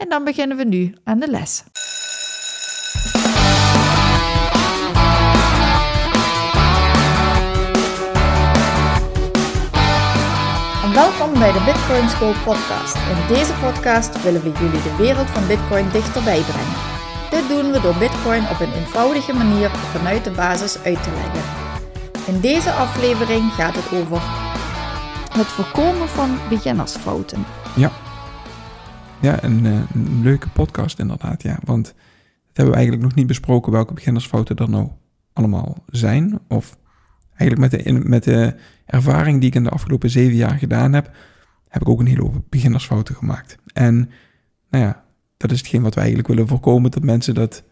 en dan beginnen we nu aan de les. Welkom bij de Bitcoin School podcast. In deze podcast willen we jullie de wereld van Bitcoin dichterbij brengen. Dit doen we door Bitcoin op een eenvoudige manier vanuit de basis uit te leggen. In deze aflevering gaat het over het voorkomen van beginnersfouten. Ja. Ja, een, eh, een leuke podcast inderdaad, ja. Want dat hebben we eigenlijk nog niet besproken welke beginnersfouten er nou allemaal zijn. Of eigenlijk met de, met de ervaring die ik in de afgelopen zeven jaar gedaan heb, heb ik ook een hele hoop beginnersfouten gemaakt. En nou ja, dat is hetgeen wat we eigenlijk willen voorkomen, dat mensen dat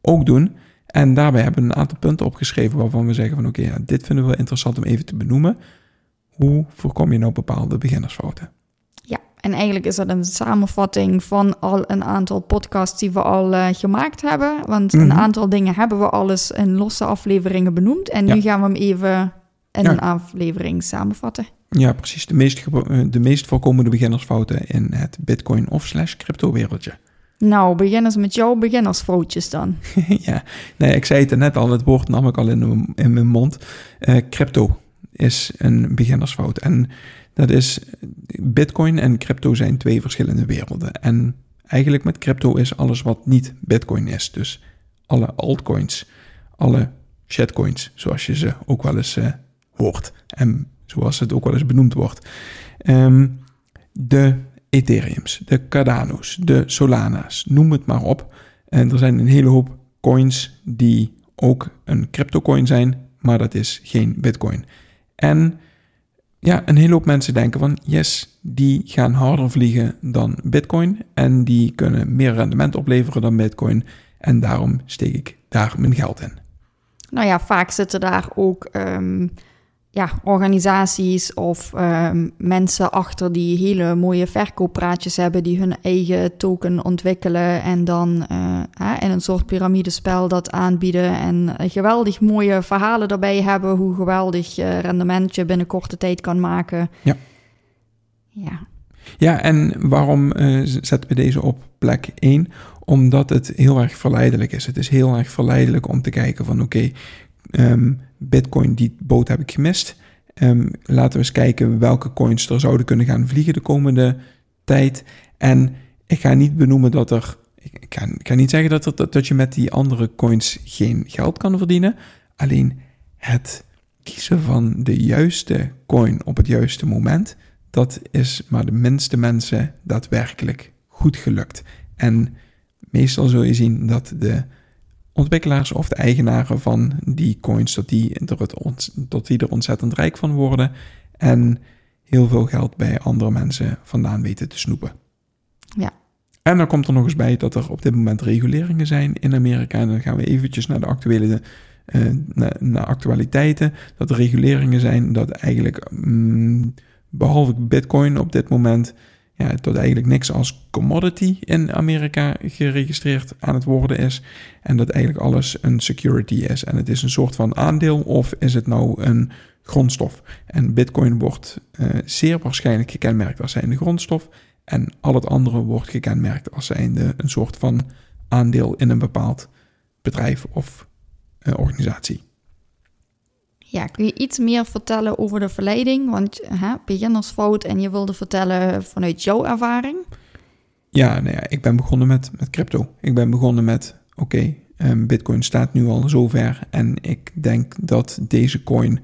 ook doen. En daarbij hebben we een aantal punten opgeschreven waarvan we zeggen van oké, ja, dit vinden we interessant om even te benoemen. Hoe voorkom je nou bepaalde beginnersfouten? En eigenlijk is dat een samenvatting van al een aantal podcasts die we al uh, gemaakt hebben. Want een Mhm. aantal dingen hebben we alles in losse afleveringen benoemd. En Ja. nu gaan we hem even in Ja. een aflevering samenvatten. Ja, precies. De meest, eh, de meest voorkomende beginnersfouten in het bitcoin of slash crypto wereldje. Nou, begin eens met jouw beginnersfoutjes dan. ja, nee, ik zei het er net al, het woord nam ik al in, mijn- in mijn mond. Eh, crypto is een beginnersfout. En dat is, bitcoin en crypto zijn twee verschillende werelden. En eigenlijk met crypto is alles wat niet bitcoin is. Dus alle altcoins, alle shitcoins, zoals je ze ook wel eens eh, hoort. En zoals het ook wel eens benoemd wordt. Ehm, de Ethereums, de Cardano's, de Solana's, noem het maar op. En er zijn een hele hoop coins die ook een cryptocoin zijn, maar dat is geen bitcoin. En ja, een hele hoop mensen denken van yes, die gaan harder vliegen dan bitcoin en die kunnen meer rendement opleveren dan bitcoin en daarom steek ik daar mijn geld in. Nou ja, vaak zitten daar ook ehm, ja, organisaties of ehm, mensen achter die hele mooie verkooppraatjes hebben, die hun eigen token ontwikkelen en dan eh, in een soort piramidespel dat aanbieden en eh, geweldig mooie verhalen daarbij hebben, hoe geweldig rendement je binnen korte tijd kan maken. Ja. Ja, Ja, en waarom eh, zetten we deze op plek 1? Omdat het heel erg verleidelijk is. Het is heel erg verleidelijk om te kijken van oké, ehm, bitcoin, die boot heb ik gemist. Ehm, laten we eens kijken welke coins er zouden kunnen gaan vliegen de komende tijd. En ik ga niet benoemen dat er, ik ga, niet zeggen dat, dat, dat je met die andere coins geen geld kan verdienen. Alleen het kiezen van de juiste coin op het juiste moment, dat is maar de minste mensen daadwerkelijk goed gelukt. En meestal zul je zien dat de ontwikkelaars of de eigenaren van die coins, dat die, er, dat die er ontzettend rijk van worden en heel veel geld bij andere mensen vandaan weten te snoepen. Ja. En dan komt er nog eens bij dat er op dit moment reguleringen zijn in Amerika. En dan gaan we eventjes naar de actuele naar, naar actualiteiten. Dat er reguleringen zijn dat eigenlijk, mm, behalve Bitcoin op dit moment, tot eigenlijk niks als commodity in Amerika geregistreerd aan het worden is. En dat eigenlijk alles een security is. En het is een soort van aandeel of is het nou een grondstof? En Bitcoin wordt eh, zeer waarschijnlijk gekenmerkt als zijnde grondstof. En al het andere wordt gekenmerkt als zijnde een soort van aandeel in een bepaald bedrijf of eh, organisatie. Ja, kun je iets meer vertellen over de verleiding? Want hè, beginnersfout en je wilde vertellen vanuit jouw ervaring. Ja, nou ja, ik ben begonnen met, met crypto. Ik ben begonnen met, oké, ehm, Bitcoin staat nu al zover en ik denk dat deze coin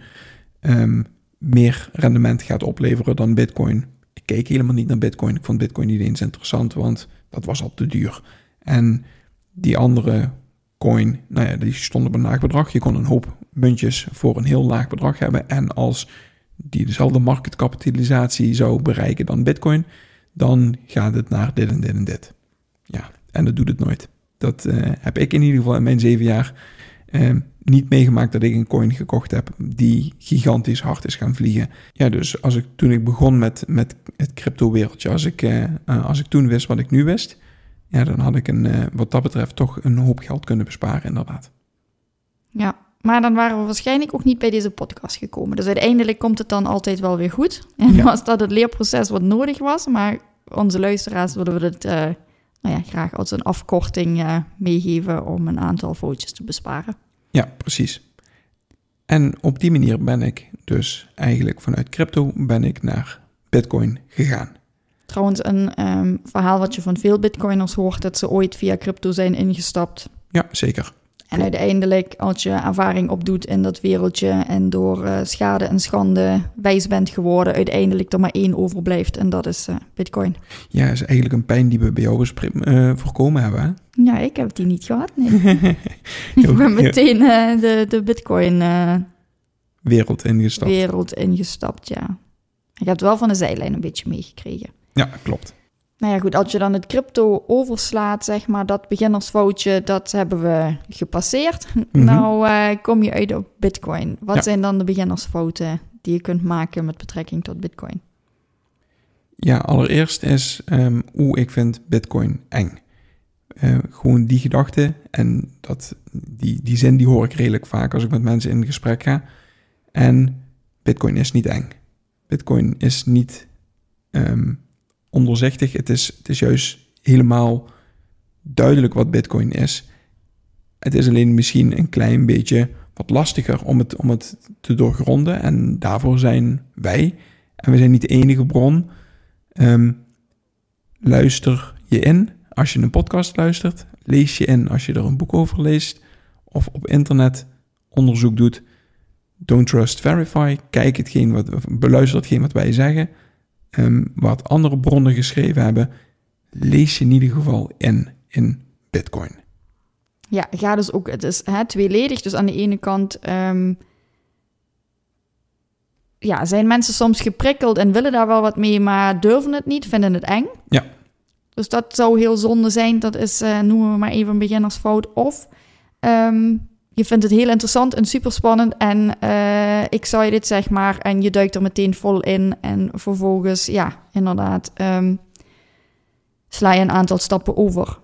ehm, meer rendement gaat opleveren dan Bitcoin. Ik keek helemaal niet naar Bitcoin. Ik vond Bitcoin niet eens interessant, want dat was al te duur. En die andere coin, nou ja, die stond op een laag bedrag. Je kon een hoop muntjes voor een heel laag bedrag hebben. En als die dezelfde marketkapitalisatie zou bereiken dan Bitcoin, dan gaat het naar dit en dit en dit. Ja, en dat doet het nooit. dat eh, heb ik in ieder geval in mijn zeven jaar eh, niet meegemaakt dat ik een coin gekocht heb die gigantisch hard is gaan vliegen. Ja, dus als ik, toen ik begon met, met het crypto-wereldje, als, ik, eh, als ik toen wist wat ik nu wist, ja, dan had ik een, wat dat betreft toch een hoop geld kunnen besparen, inderdaad. Ja, maar dan waren we waarschijnlijk ook niet bij deze podcast gekomen. Dus uiteindelijk komt het dan altijd wel weer goed. En was dat het leerproces wat nodig was, maar onze luisteraars willen we het uh, nou ja, graag als een afkorting uh, meegeven om een aantal foutjes te besparen. Ja, precies. En op die manier ben ik dus eigenlijk vanuit crypto ben ik naar Bitcoin gegaan. Trouwens, een um, verhaal wat je van veel Bitcoiners hoort, dat ze ooit via crypto zijn ingestapt. Ja, zeker. En uiteindelijk, als je ervaring opdoet in dat wereldje en door uh, schade en schande wijs bent geworden, uiteindelijk er maar één overblijft en dat is uh, Bitcoin. Ja, is eigenlijk een pijn die we bij jou uh, voorkomen hebben. Hè? Ja, ik heb die niet gehad. Nee. ik ben meteen de, de Bitcoin wereld ingestapt. Wereld ingestapt, ja. Ik heb het wel van de zijlijn een beetje meegekregen. Ja, klopt. Nou ja, goed, als je dan het crypto overslaat, zeg maar, dat beginnersfoutje, dat hebben we gepasseerd. Mhm. Nou uh, kom je uit op Bitcoin. Wat zijn dan de beginnersfouten die je kunt maken met betrekking tot Bitcoin? Ja, allereerst is um, hoe ik vind Bitcoin eng. Uh, gewoon die gedachte en dat, die, die zin die hoor ik redelijk vaak als ik met mensen in gesprek ga. En Bitcoin is niet eng. Bitcoin is niet um, ondoorzichtig. Het is, het is juist helemaal duidelijk wat Bitcoin is. Het is alleen misschien een klein beetje wat lastiger om het, om het te doorgronden. En daarvoor zijn wij, en we zijn niet de enige bron. Um, luister je in als je een podcast luistert. Lees je in als je er een boek over leest. Of op internet onderzoek doet. Don't trust, verify. Kijk hetgeen wat, beluister hetgeen wat wij zeggen um, wat andere bronnen geschreven hebben, lees je in ieder geval in in Bitcoin. Ja, ga dus ook, het is hè, tweeledig. Dus aan de ene kant um, ja, zijn mensen soms geprikkeld en willen daar wel wat mee, maar durven het niet, vinden het eng. Ja. Dus dat zou heel zonde zijn. Dat is, uh, noemen we maar even een beginnersfout. Of um, je vindt het heel interessant en super spannend en uh, ik zou je dit zeg maar en je duikt er meteen vol in en vervolgens, ja, inderdaad, um, sla je een aantal stappen over.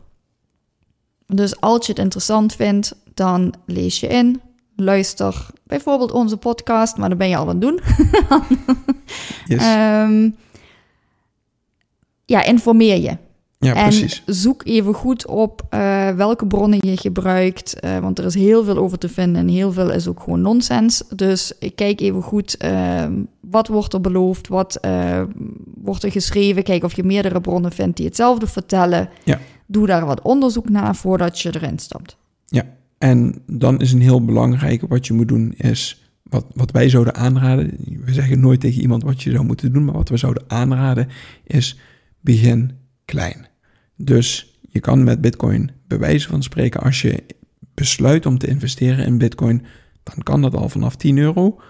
Dus als je het interessant vindt, dan lees je in, luister bijvoorbeeld onze podcast, maar dan ben je al aan het doen. yes. um, ja, informeer je. Ja, en precies. zoek even goed op uh, welke bronnen je gebruikt, uh, want er is heel veel over te vinden en heel veel is ook gewoon nonsens. Dus kijk even goed uh, wat wordt er beloofd, wat wordt er geschreven. Kijk of je meerdere bronnen vindt die hetzelfde vertellen. Ja. Doe daar wat onderzoek naar voordat je erin stapt. Ja, en dan is een heel belangrijke wat je moet doen is... Wat, wat wij zouden aanraden, we zeggen nooit tegen iemand wat je zou moeten doen, maar wat we zouden aanraden is begin klein. Dus je kan met Bitcoin bij wijze van spreken, als je besluit om te investeren in Bitcoin, dan kan dat al vanaf 10 euro.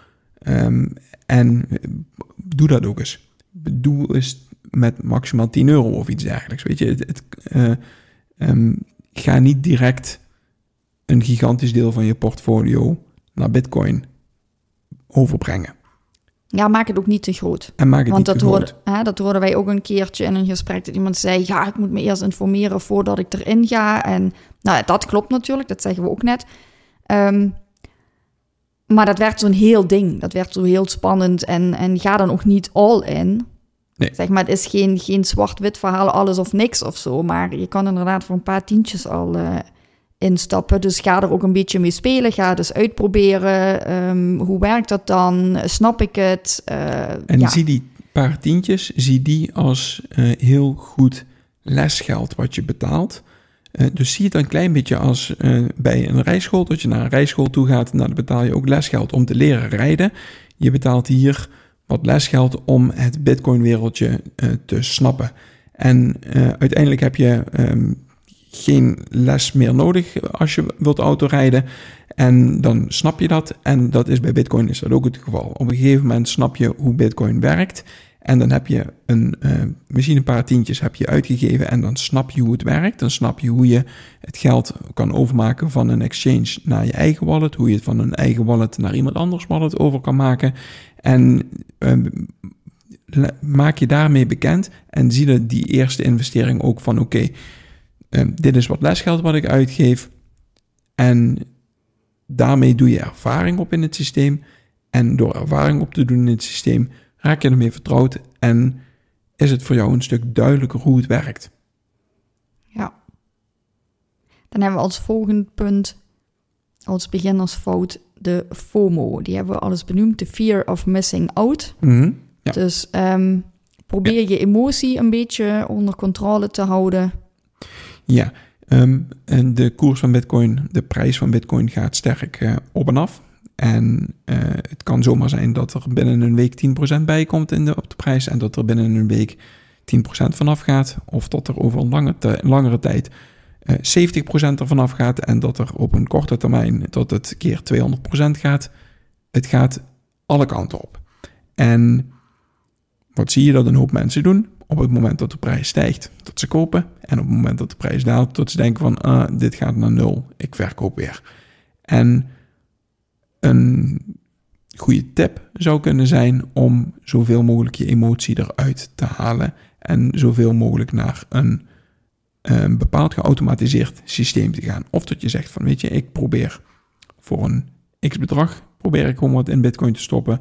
Um, en doe dat ook eens. Doe eens met maximaal 10 euro of iets dergelijks. Weet je, het, uh, um, ga niet direct een gigantisch deel van je portfolio naar Bitcoin overbrengen. Ja, maak het ook niet te groot. En maak het Want niet dat, te groot. Hè, dat hoorden wij ook een keertje in een gesprek dat iemand zei: Ja, ik moet me eerst informeren voordat ik erin ga. En nou, dat klopt natuurlijk, dat zeggen we ook net. Um, maar dat werd zo'n heel ding. Dat werd zo heel spannend. En, en ga dan ook niet all in. Nee. Zeg maar, het is geen, geen zwart-wit verhaal, alles of niks of zo. Maar je kan inderdaad voor een paar tientjes al uh, instappen. Dus ga er ook een beetje mee spelen. Ga dus uitproberen. Um, hoe werkt dat dan? Snap ik het? Uh, en ja. zie die paar tientjes, zie die als uh, heel goed lesgeld wat je betaalt. Uh, dus zie het een klein beetje als bij een rijschool. Dat je naar een rijschool toe gaat, nou, dan betaal je ook lesgeld om te leren rijden. Je betaalt hier wat lesgeld om het Bitcoin-wereldje te snappen. En uiteindelijk heb je um, geen les meer nodig als je wilt autorijden. En dan snap je dat. En dat is bij Bitcoin is dat ook het geval. Op een gegeven moment snap je hoe Bitcoin werkt. En dan heb je een, uh, misschien een paar tientjes heb je uitgegeven en dan snap je hoe het werkt. Dan snap je hoe je het geld kan overmaken van een exchange naar je eigen wallet. Hoe je het van een eigen wallet naar iemand anders wallet over kan maken. En uh, maak je daarmee bekend en zie je die eerste investering ook van oké, uh, dit is wat lesgeld wat ik uitgeef. En daarmee doe je ervaring op in het systeem. En door ervaring op te doen in het systeem raak je ermee vertrouwd en is het voor jou een stuk duidelijker hoe het werkt. Ja. Dan hebben we als volgende punt, als beginnersfout, de FOMO. Die hebben we alles benoemd, de fear of missing out. Mm ja. Dus um, probeer ja. je emotie een beetje onder controle te houden. Ja, um, en de koers van Bitcoin, de prijs van Bitcoin gaat sterk uh, op en af. En uh, het kan zomaar zijn dat er binnen een week 10% bij komt in de, op de prijs en dat er binnen een week 10% vanaf gaat. Of dat er over een lange langere tijd uh, 70% ervan afgaat en dat er op een korte termijn tot het keer 200% gaat. Het gaat alle kanten op. En wat zie je dat een hoop mensen doen? Op het moment dat de prijs stijgt, dat ze kopen. En op het moment dat de prijs daalt, dat ze denken van, ah, dit gaat naar nul, ik verkoop weer. En een goede tip zou kunnen zijn om zoveel mogelijk je emotie eruit te halen en zoveel mogelijk naar een, bepaald geautomatiseerd systeem te gaan. Of dat je zegt van, weet je, ik probeer voor een x bedrag, probeer ik gewoon wat in bitcoin te stoppen.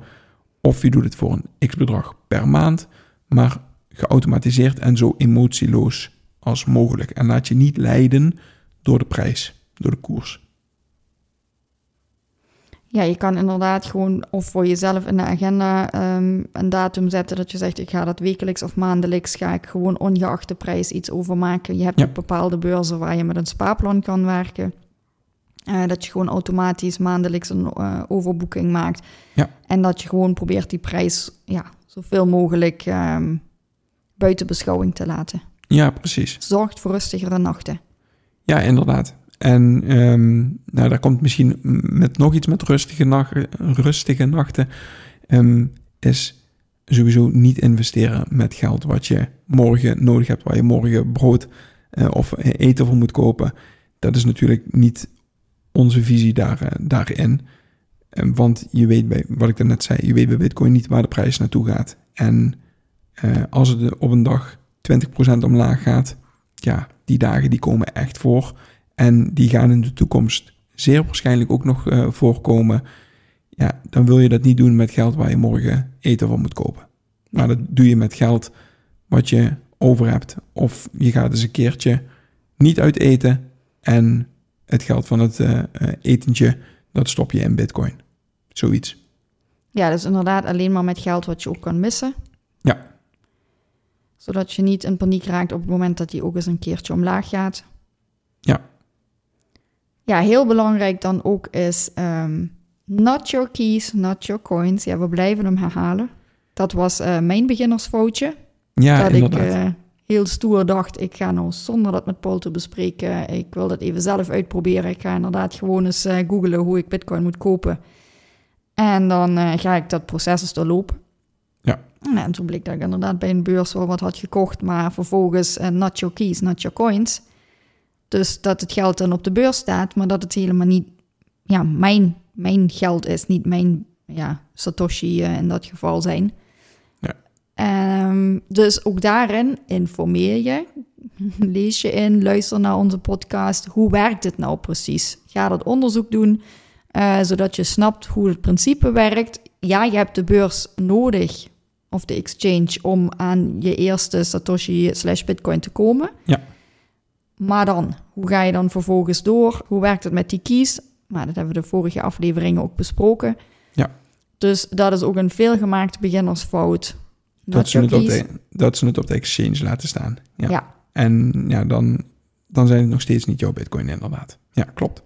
Of je doet het voor een x bedrag per maand, maar geautomatiseerd en zo emotieloos als mogelijk. En laat je niet leiden door de prijs, door de koers. Ja, je kan inderdaad gewoon of voor jezelf in de agenda um, een datum zetten dat je zegt ik ga dat wekelijks of maandelijks ga ik gewoon ongeacht de prijs iets overmaken. Je hebt ja. bepaalde beurzen waar je met een spaarplan kan werken. Uh, dat je gewoon automatisch maandelijks een uh, overboeking maakt. Ja. En dat je gewoon probeert die prijs ja, zoveel mogelijk um, buiten beschouwing te laten. Ja, precies. Zorgt voor rustigere nachten. Ja, inderdaad. En um, nou, daar komt misschien met nog iets met rustige, nachten, rustige nachten. Um, is sowieso niet investeren met geld wat je morgen nodig hebt, waar je morgen brood uh, of eten voor moet kopen. Dat is natuurlijk niet onze visie daar, uh, daarin. Um, want je weet bij, wat ik net zei, je weet bij Bitcoin niet waar de prijs naartoe gaat. En uh, als het op een dag 20% omlaag gaat, ja, die dagen die komen echt voor. En die gaan in de toekomst zeer waarschijnlijk ook nog uh, voorkomen. Ja, dan wil je dat niet doen met geld waar je morgen eten van moet kopen. Maar dat doe je met geld wat je over hebt. Of je gaat eens een keertje niet uit eten en het geld van het uh, etentje, dat stop je in bitcoin. Zoiets. Ja, dus inderdaad alleen maar met geld wat je ook kan missen. Zodat je niet in paniek raakt op het moment dat die ook eens een keertje omlaag gaat. Ja. Ja, heel belangrijk dan ook is um, not your keys, not your coins. Ja, we blijven hem herhalen. Dat was uh, mijn beginnersfoutje. Ja, dat inderdaad. ik uh, heel stoer dacht, ik ga nou zonder dat met Paul te bespreken, ik wil dat even zelf uitproberen. Ik ga inderdaad gewoon eens uh, googlen hoe ik bitcoin moet kopen. En dan ga ik dat proces eens doorlopen. Ja. En toen bleek dat ik inderdaad bij een beurs wel wat had gekocht, maar vervolgens not your keys, not your coins. Dus dat het geld dan op de beurs staat, maar dat het helemaal niet ja, mijn, mijn geld is, niet mijn ja, Satoshi uh, in dat geval zijn. Ja. Um, dus ook daarin informeer je, lees je in, luister naar onze podcast. Hoe werkt het nou precies? Ga dat onderzoek doen, uh, zodat je snapt hoe het principe werkt. Ja, je hebt de beurs nodig, of de exchange, om aan je eerste Satoshi slash Bitcoin te komen. Ja. Maar dan, hoe ga je dan vervolgens door? Hoe werkt het met die keys? Maar dat hebben we de vorige afleveringen ook besproken. Ja. Dus dat is ook een veelgemaakte beginnersfout. Dat ze, het op de, dat ze het op de exchange laten staan. Ja. ja. En ja, dan, dan zijn het nog steeds niet jouw bitcoin inderdaad. Ja, klopt.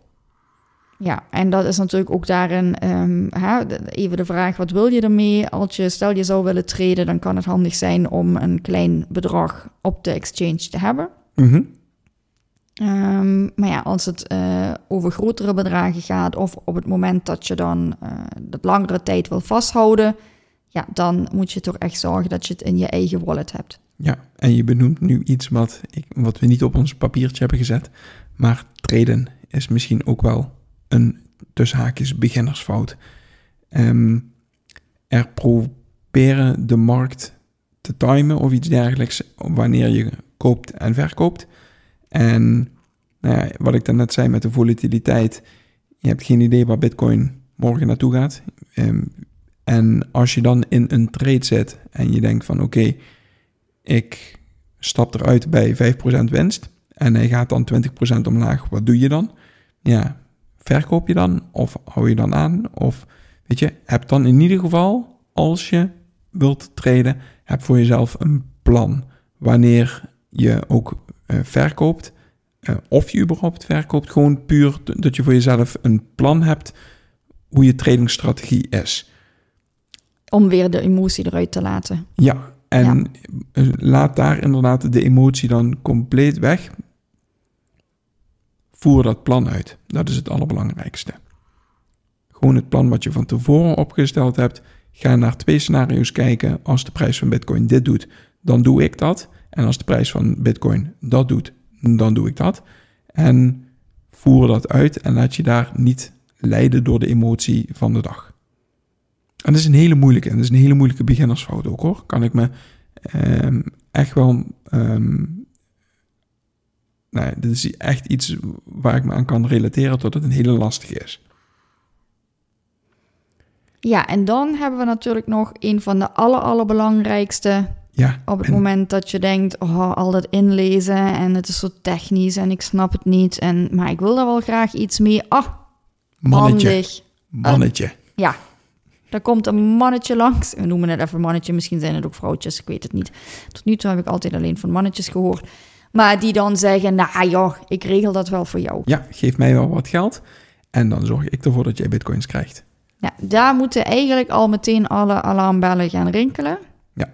Ja, en dat is natuurlijk ook daarin um, hè, even de vraag, wat wil je ermee? Als je, stel je zou willen treden, dan kan het handig zijn om een klein bedrag op de exchange te hebben. Mm Ehm, maar ja, als het eh, over grotere bedragen gaat of op het moment dat je dan uh, dat langere tijd wil vasthouden, ja, dan moet je toch echt zorgen dat je het in je eigen wallet hebt. Ja, en je benoemt nu iets wat, ik, wat we niet op ons papiertje hebben gezet, maar treden is misschien ook wel een tussen haakjes beginnersfout. Um, er proberen de markt te timen of iets dergelijks wanneer je koopt en verkoopt. En nou ja, wat ik net zei met de volatiliteit, je hebt geen idee waar Bitcoin morgen naartoe gaat. Um, en als je dan in een trade zit en je denkt van oké, ik stap eruit bij 5% winst en hij gaat dan 20% omlaag, wat doe je dan? Ja, verkoop je dan of hou je dan aan? Of weet je, heb dan in ieder geval, als je wilt traden, heb voor jezelf een plan. Wanneer je ook uh, verkoopt, uh, of je überhaupt verkoopt, gewoon puur dat je voor jezelf een plan hebt hoe je tradingstrategie is. Om weer de emotie eruit te laten. Ja, en ja. laat daar inderdaad de emotie dan compleet weg. Voer dat plan uit. Dat is het allerbelangrijkste. Gewoon het plan wat je van tevoren opgesteld hebt. Ga naar twee scenario's kijken. Als de prijs van Bitcoin dit doet, dan doe ik dat. En als de prijs van Bitcoin dat doet, dan doe ik dat. En voer dat uit en laat je daar niet leiden door de emotie van de dag. En dat is een hele moeilijke. En dat is een hele moeilijke beginnersfout ook hoor. Kan ik me um, echt wel. Um, nou, dit is echt iets waar ik me aan kan relateren tot het een hele lastige is. Ja, en dan hebben we natuurlijk nog een van de aller, allerbelangrijkste. Ja, op het moment dat je denkt, oh, al dat inlezen en het is zo technisch en ik snap het niet. En, maar ik wil daar wel graag iets mee. Ah, mannetje. handig. Mannetje. Uh, ja, daar komt een mannetje langs. We noemen het even mannetje, misschien zijn het ook vrouwtjes, ik weet het niet. Tot nu toe heb ik altijd alleen van mannetjes gehoord. Maar die dan zeggen, nou joh, ik regel dat wel voor jou. Ja, geef mij wel wat geld en dan zorg ik ervoor dat jij bitcoins krijgt. Ja, daar moeten eigenlijk al meteen alle alarmbellen gaan rinkelen. Ja,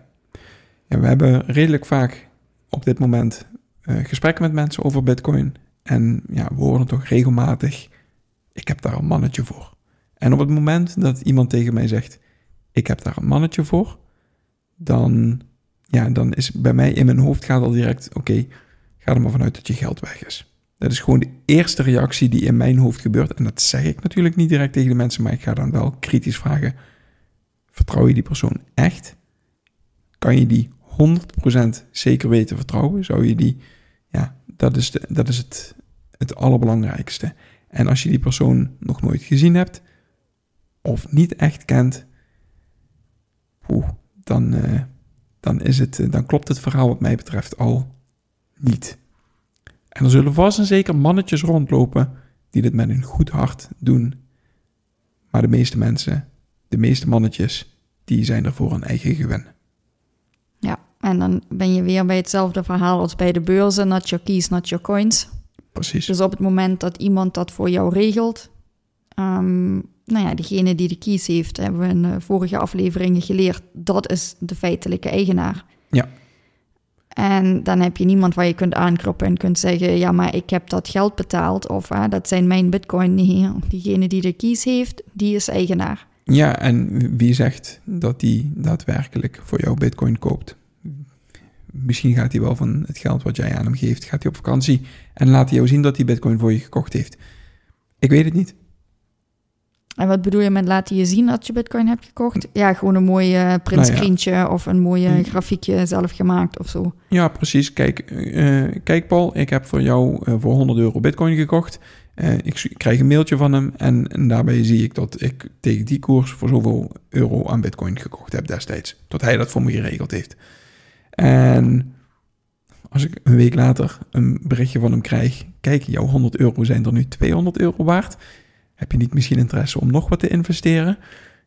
ja we hebben redelijk vaak op dit moment uh, gesprekken met mensen over bitcoin. En ja, we horen toch regelmatig, ik heb daar een mannetje voor. En op het moment dat iemand tegen mij zegt: Ik heb daar een mannetje voor, dan, ja, dan is bij mij in mijn hoofd gaat al direct: Oké, ga er maar vanuit dat je geld weg is. Dat is gewoon de eerste reactie die in mijn hoofd gebeurt. En dat zeg ik natuurlijk niet direct tegen de mensen, maar ik ga dan wel kritisch vragen: Vertrouw je die persoon echt? Kan je die 100% zeker weten vertrouwen? Zou je die, ja, dat is, de, dat is het, het allerbelangrijkste. En als je die persoon nog nooit gezien hebt, of niet echt kent, oeh, dan, uh, dan, is het, uh, dan klopt het verhaal wat mij betreft al niet. En er zullen vast en zeker mannetjes rondlopen die dit met een goed hart doen. Maar de meeste mensen, de meeste mannetjes, die zijn er voor een eigen gewin. Ja, en dan ben je weer bij hetzelfde verhaal als bij de beurzen, not your keys, not your coins. Precies. Dus op het moment dat iemand dat voor jou regelt, um, nou ja, degene die de kies heeft, hebben we in de vorige afleveringen geleerd, dat is de feitelijke eigenaar. Ja. En dan heb je niemand waar je kunt aankloppen en kunt zeggen, ja, maar ik heb dat geld betaald of ah, dat zijn mijn bitcoin. Nee, diegene die de kies heeft, die is eigenaar. Ja, en wie zegt dat die daadwerkelijk voor jou bitcoin koopt? Misschien gaat hij wel van het geld wat jij aan hem geeft, gaat hij op vakantie en laat hij jou zien dat hij bitcoin voor je gekocht heeft. Ik weet het niet. En wat bedoel je met laten je zien dat je bitcoin hebt gekocht? Ja, gewoon een mooie eh, printscreentje nou of een mooie hm. grafiekje zelf gemaakt of zo. Ja, precies. Kijk, uh, kijk Paul, ik heb voor jou uh, voor 100 euro bitcoin gekocht. ik krijg een mailtje van hem en, en, daarbij zie ik dat ik tegen die koers voor zoveel euro aan bitcoin gekocht heb destijds. Dat hij dat voor me geregeld heeft. En als ik een week later een berichtje van hem krijg, kijk, jouw 100 euro zijn er nu 200 euro waard heb je niet misschien interesse om nog wat te investeren?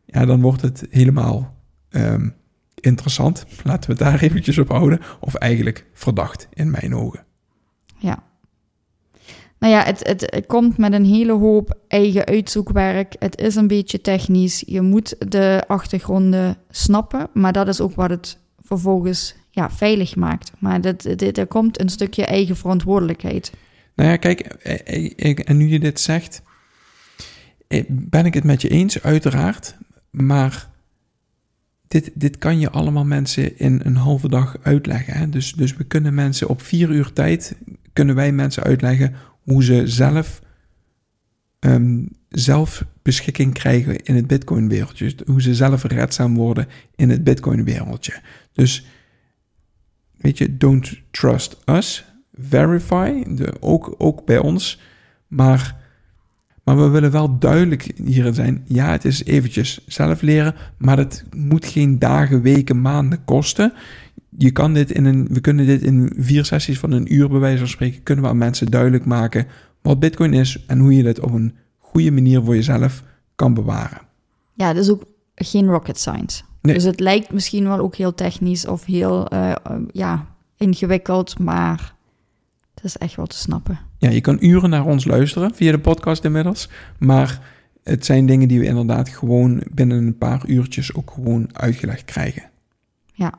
Ja, dan wordt het helemaal um, interessant. Laten we het daar eventjes op houden. Of eigenlijk verdacht in mijn ogen. Ja. Nou ja, het, het, het, komt met een hele hoop eigen uitzoekwerk. Het is een beetje technisch. Je moet de achtergronden snappen. Maar dat is ook wat het vervolgens ja, veilig maakt. Maar dit, dit, er komt een stukje eigen verantwoordelijkheid. Nou ja, kijk, eh, ik, en nu je dit zegt, eh, ben ik het met je eens, uiteraard. Maar dit, dit kan je allemaal mensen in een halve dag uitleggen. Hè? Dus, dus we kunnen mensen op vier uur tijd, kunnen wij mensen uitleggen hoe ze zelf, ehm, zelf beschikking krijgen in het bitcoin wereldje. Hoe ze zelf redzaam worden in het bitcoin wereldje. Dus weet je, don't trust us. Verify, ook, ook bij ons. Maar, maar we willen wel duidelijk hierin zijn. Ja, het is eventjes zelf leren, maar het moet geen dagen, weken, maanden kosten. Je kan dit in een, we kunnen dit in vier sessies van een uur bij wijze van spreken, kunnen we aan mensen duidelijk maken wat Bitcoin is en hoe je dit op een goede manier voor jezelf kan bewaren. Ja, dus ook geen rocket science. Dus het lijkt misschien wel ook heel technisch of heel uh, ja, ingewikkeld, maar het is echt wel te snappen. Ja, je kan uren naar ons luisteren via de podcast inmiddels, maar het zijn dingen die we inderdaad gewoon binnen een paar uurtjes ook gewoon uitgelegd krijgen. Ja.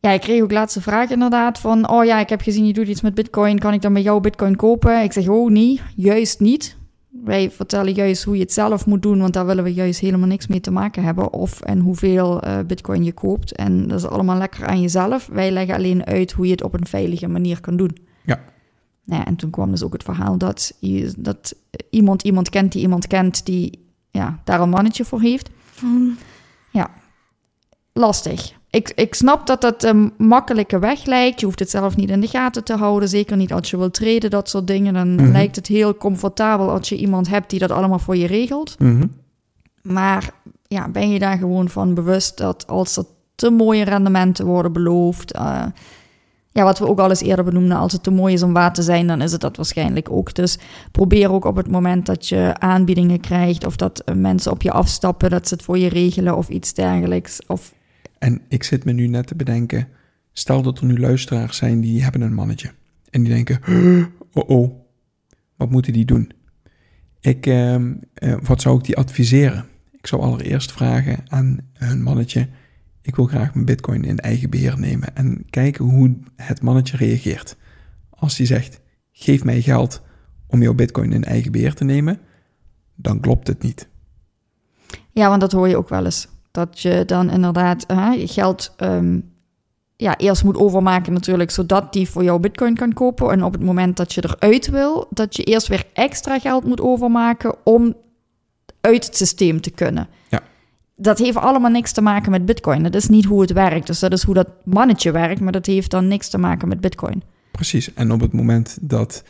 Ja, ik kreeg ook laatste vraag inderdaad van, oh ja, ik heb gezien je doet iets met bitcoin, kan ik dan bij jou bitcoin kopen? Ik zeg, oh nee, juist niet. Wij vertellen juist hoe je het zelf moet doen, want daar willen we juist helemaal niks mee te maken hebben. Of en hoeveel uh, bitcoin je koopt. En dat is allemaal lekker aan jezelf. Wij leggen alleen uit hoe je het op een veilige manier kan doen. Ja. Nou ja en toen kwam dus ook het verhaal dat, dat iemand iemand kent die iemand kent die ja, daar een mannetje voor heeft. Hmm. Ja, lastig ik, ik snap dat dat een makkelijke weg lijkt. Je hoeft het zelf niet in de gaten te houden. Zeker niet als je wilt treden, dat soort dingen. Dan mhm. lijkt het heel comfortabel als je iemand hebt die dat allemaal voor je regelt. Mhm. Maar ja, ben je daar gewoon van bewust dat als er te mooie rendementen worden beloofd. Uh, ja, wat we ook al eens eerder benoemden, als het te mooi is om waar te zijn, dan is het dat waarschijnlijk ook. Dus probeer ook op het moment dat je aanbiedingen krijgt of dat mensen op je afstappen, dat ze het voor je regelen of iets dergelijks. Of en ik zit me nu net te bedenken, stel dat er nu luisteraars zijn die hebben een mannetje. En die denken, oh oh, wat moeten die doen? Ik, ehm, eh, wat zou ik die adviseren? Ik zou allereerst vragen aan hun mannetje, ik wil graag mijn bitcoin in eigen beheer nemen en kijken hoe het mannetje reageert. Als hij zegt, geef mij geld om jouw bitcoin in eigen beheer te nemen, dan klopt het niet. Ja, want dat hoor je ook wel eens. Dat je dan inderdaad je geld um, ja, eerst moet overmaken natuurlijk, zodat die voor jou bitcoin kan kopen. En op het moment dat je eruit wil, dat je eerst weer extra geld moet overmaken om uit het systeem te kunnen. Ja. Dat heeft allemaal niks te maken met bitcoin. Dat is niet hoe het werkt. Dus dat is hoe dat mannetje werkt, maar dat heeft dan niks te maken met bitcoin. Precies. En op het moment dat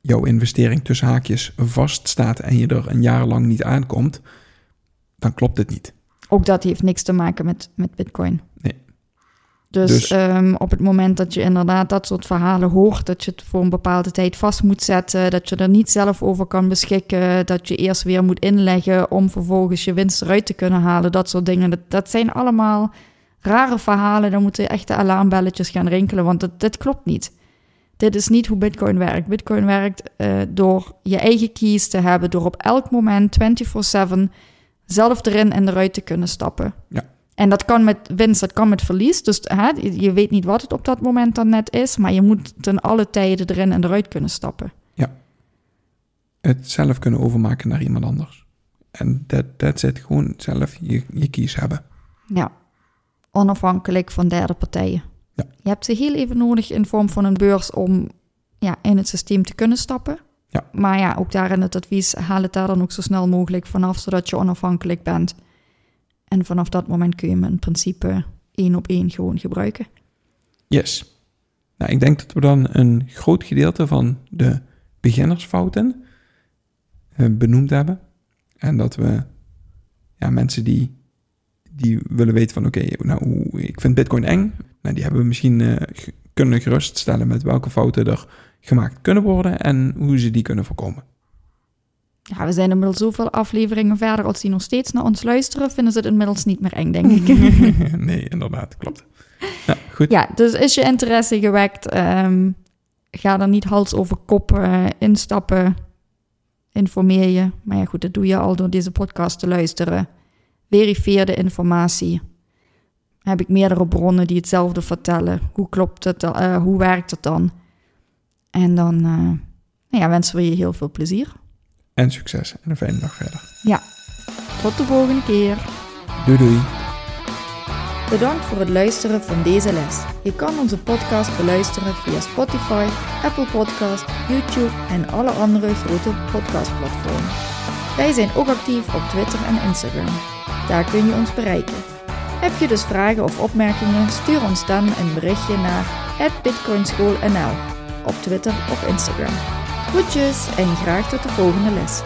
jouw investering tussen haakjes vaststaat en je er een jaar lang niet aankomt, dan klopt het niet. Ook dat heeft niks te maken met, met Bitcoin. Nee. Dus, dus ehm, op het moment dat je inderdaad dat soort verhalen hoort, dat je het voor een bepaalde tijd vast moet zetten, dat je er niet zelf over kan beschikken, dat je eerst weer moet inleggen om vervolgens je winst eruit te kunnen halen, dat soort dingen. Dat, dat zijn allemaal rare verhalen. Dan moeten echt de alarmbelletjes gaan rinkelen, want dat, dit klopt niet. Dit is niet hoe Bitcoin werkt. Bitcoin werkt uh, door je eigen keys te hebben, door op elk moment 24/7 zelf erin en eruit te kunnen stappen. Ja. En dat kan met winst, dat kan met verlies. Dus hè, je weet niet wat het op dat moment dan net is, maar je moet ten alle tijden erin en eruit kunnen stappen. Ja. Het zelf kunnen overmaken naar iemand anders. En dat dat zit gewoon zelf je, je kies hebben. Ja. Onafhankelijk van derde partijen. Ja. Je hebt ze heel even nodig in vorm van een beurs om ja, in het systeem te kunnen stappen. Ja. Maar ja, ook daarin het advies, haal het daar dan ook zo snel mogelijk vanaf, zodat je onafhankelijk bent. En vanaf dat moment kun je hem in principe één op één gewoon gebruiken. Yes. Nou, ik denk dat we dan een groot gedeelte van de beginnersfouten uh, benoemd hebben. En dat we ja, mensen die, die willen weten van oké, nou, ik vind Bitcoin eng. Nou, die hebben we misschien uh, kunnen geruststellen met welke fouten er gemaakt kunnen worden en hoe ze die kunnen voorkomen. Ja, we zijn inmiddels zoveel afleveringen verder. Als die nog steeds naar ons luisteren, vinden ze het inmiddels niet meer eng, denk ik. nee, inderdaad, klopt. Ja, goed. Ja, dus is je interesse gewekt, um, ga er niet hals over kop uh, instappen. Informeer je. Maar ja, goed, dat doe je al door deze podcast te luisteren. Verifieer de informatie. Heb ik meerdere bronnen die hetzelfde vertellen? Hoe klopt het? Uh, hoe werkt het dan? En dan uh, nou ja, wensen we je heel veel plezier. En succes en een fijne dag verder. Ja, tot de volgende keer. Doei doei. Bedankt voor het luisteren van deze les. Je kan onze podcast beluisteren via Spotify, Apple Podcast, YouTube en alle andere grote podcastplatformen. Wij zijn ook actief op Twitter en Instagram. Daar kun je ons bereiken. Heb je dus vragen of opmerkingen, stuur ons dan een berichtje naar bitcoinschoolnl op Twitter of Instagram. Goedjes en graag tot de volgende les.